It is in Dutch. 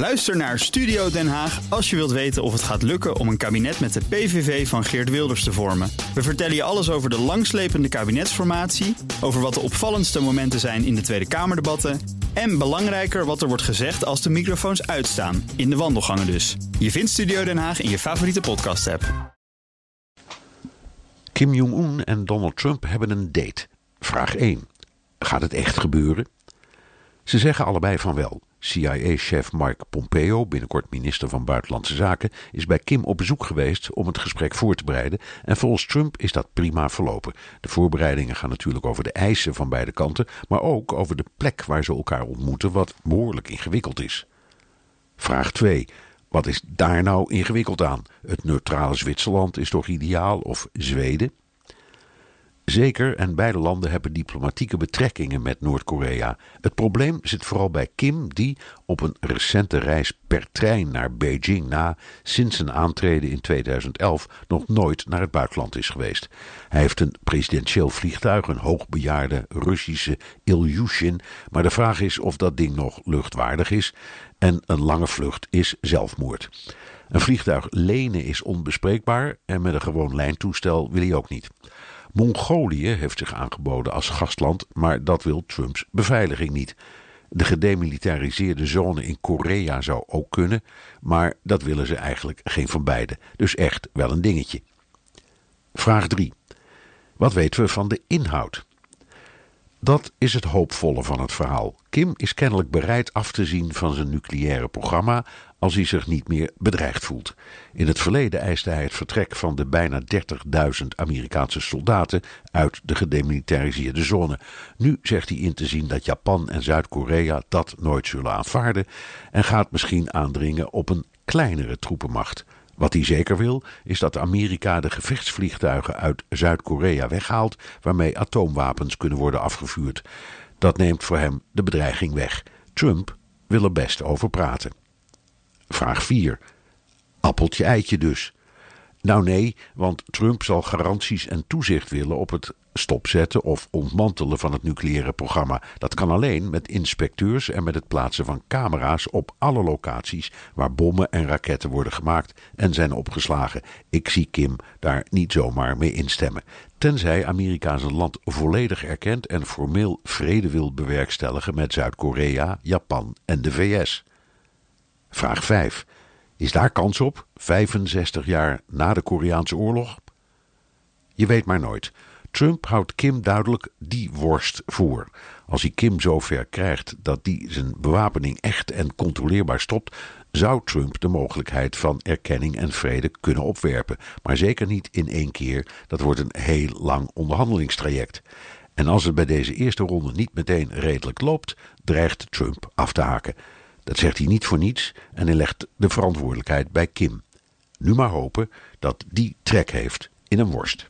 Luister naar Studio Den Haag als je wilt weten of het gaat lukken om een kabinet met de PVV van Geert Wilders te vormen. We vertellen je alles over de langslepende kabinetsformatie, over wat de opvallendste momenten zijn in de Tweede Kamerdebatten en belangrijker wat er wordt gezegd als de microfoons uitstaan, in de wandelgangen dus. Je vindt Studio Den Haag in je favoriete podcast-app. Kim Jong-un en Donald Trump hebben een date. Vraag 1. Gaat het echt gebeuren? Ze zeggen allebei van wel. CIA-chef Mike Pompeo, binnenkort minister van Buitenlandse Zaken, is bij Kim op bezoek geweest om het gesprek voor te bereiden. En volgens Trump is dat prima verlopen. De voorbereidingen gaan natuurlijk over de eisen van beide kanten, maar ook over de plek waar ze elkaar ontmoeten, wat behoorlijk ingewikkeld is. Vraag 2. Wat is daar nou ingewikkeld aan? Het neutrale Zwitserland is toch ideaal of Zweden? Zeker, en beide landen hebben diplomatieke betrekkingen met Noord-Korea. Het probleem zit vooral bij Kim, die op een recente reis per trein naar Beijing na sinds zijn aantreden in 2011 nog nooit naar het buitenland is geweest. Hij heeft een presidentieel vliegtuig, een hoogbejaarde Russische Ilyushin, maar de vraag is of dat ding nog luchtwaardig is en een lange vlucht is zelfmoord. Een vliegtuig lenen is onbespreekbaar en met een gewoon lijntoestel wil hij ook niet. Mongolië heeft zich aangeboden als gastland, maar dat wil Trumps beveiliging niet. De gedemilitariseerde zone in Korea zou ook kunnen, maar dat willen ze eigenlijk geen van beide. Dus echt wel een dingetje. Vraag 3. Wat weten we van de inhoud? Dat is het hoopvolle van het verhaal. Kim is kennelijk bereid af te zien van zijn nucleaire programma als hij zich niet meer bedreigd voelt. In het verleden eiste hij het vertrek van de bijna 30.000 Amerikaanse soldaten uit de gedemilitariseerde zone. Nu zegt hij in te zien dat Japan en Zuid-Korea dat nooit zullen aanvaarden en gaat misschien aandringen op een kleinere troepenmacht. Wat hij zeker wil, is dat Amerika de gevechtsvliegtuigen uit Zuid-Korea weghaalt waarmee atoomwapens kunnen worden afgevuurd. Dat neemt voor hem de bedreiging weg. Trump wil er best over praten. Vraag 4. Appeltje eitje dus. Nou nee, want Trump zal garanties en toezicht willen op het stopzetten of ontmantelen van het nucleaire programma. Dat kan alleen met inspecteurs en met het plaatsen van camera's op alle locaties waar bommen en raketten worden gemaakt en zijn opgeslagen. Ik zie Kim daar niet zomaar mee instemmen. Tenzij Amerika zijn land volledig erkent en formeel vrede wil bewerkstelligen met Zuid-Korea, Japan en de VS. Vraag 5. Is daar kans op, 65 jaar na de Koreaanse oorlog? Je weet maar nooit. Trump houdt Kim duidelijk die worst voor. Als hij Kim zover krijgt dat die zijn bewapening echt en controleerbaar stopt, zou Trump de mogelijkheid van erkenning en vrede kunnen opwerpen. Maar zeker niet in één keer. Dat wordt een heel lang onderhandelingstraject. En als het bij deze eerste ronde niet meteen redelijk loopt, dreigt Trump af te haken. Dat zegt hij niet voor niets en hij legt de verantwoordelijkheid bij Kim. Nu maar hopen dat die trek heeft in een worst.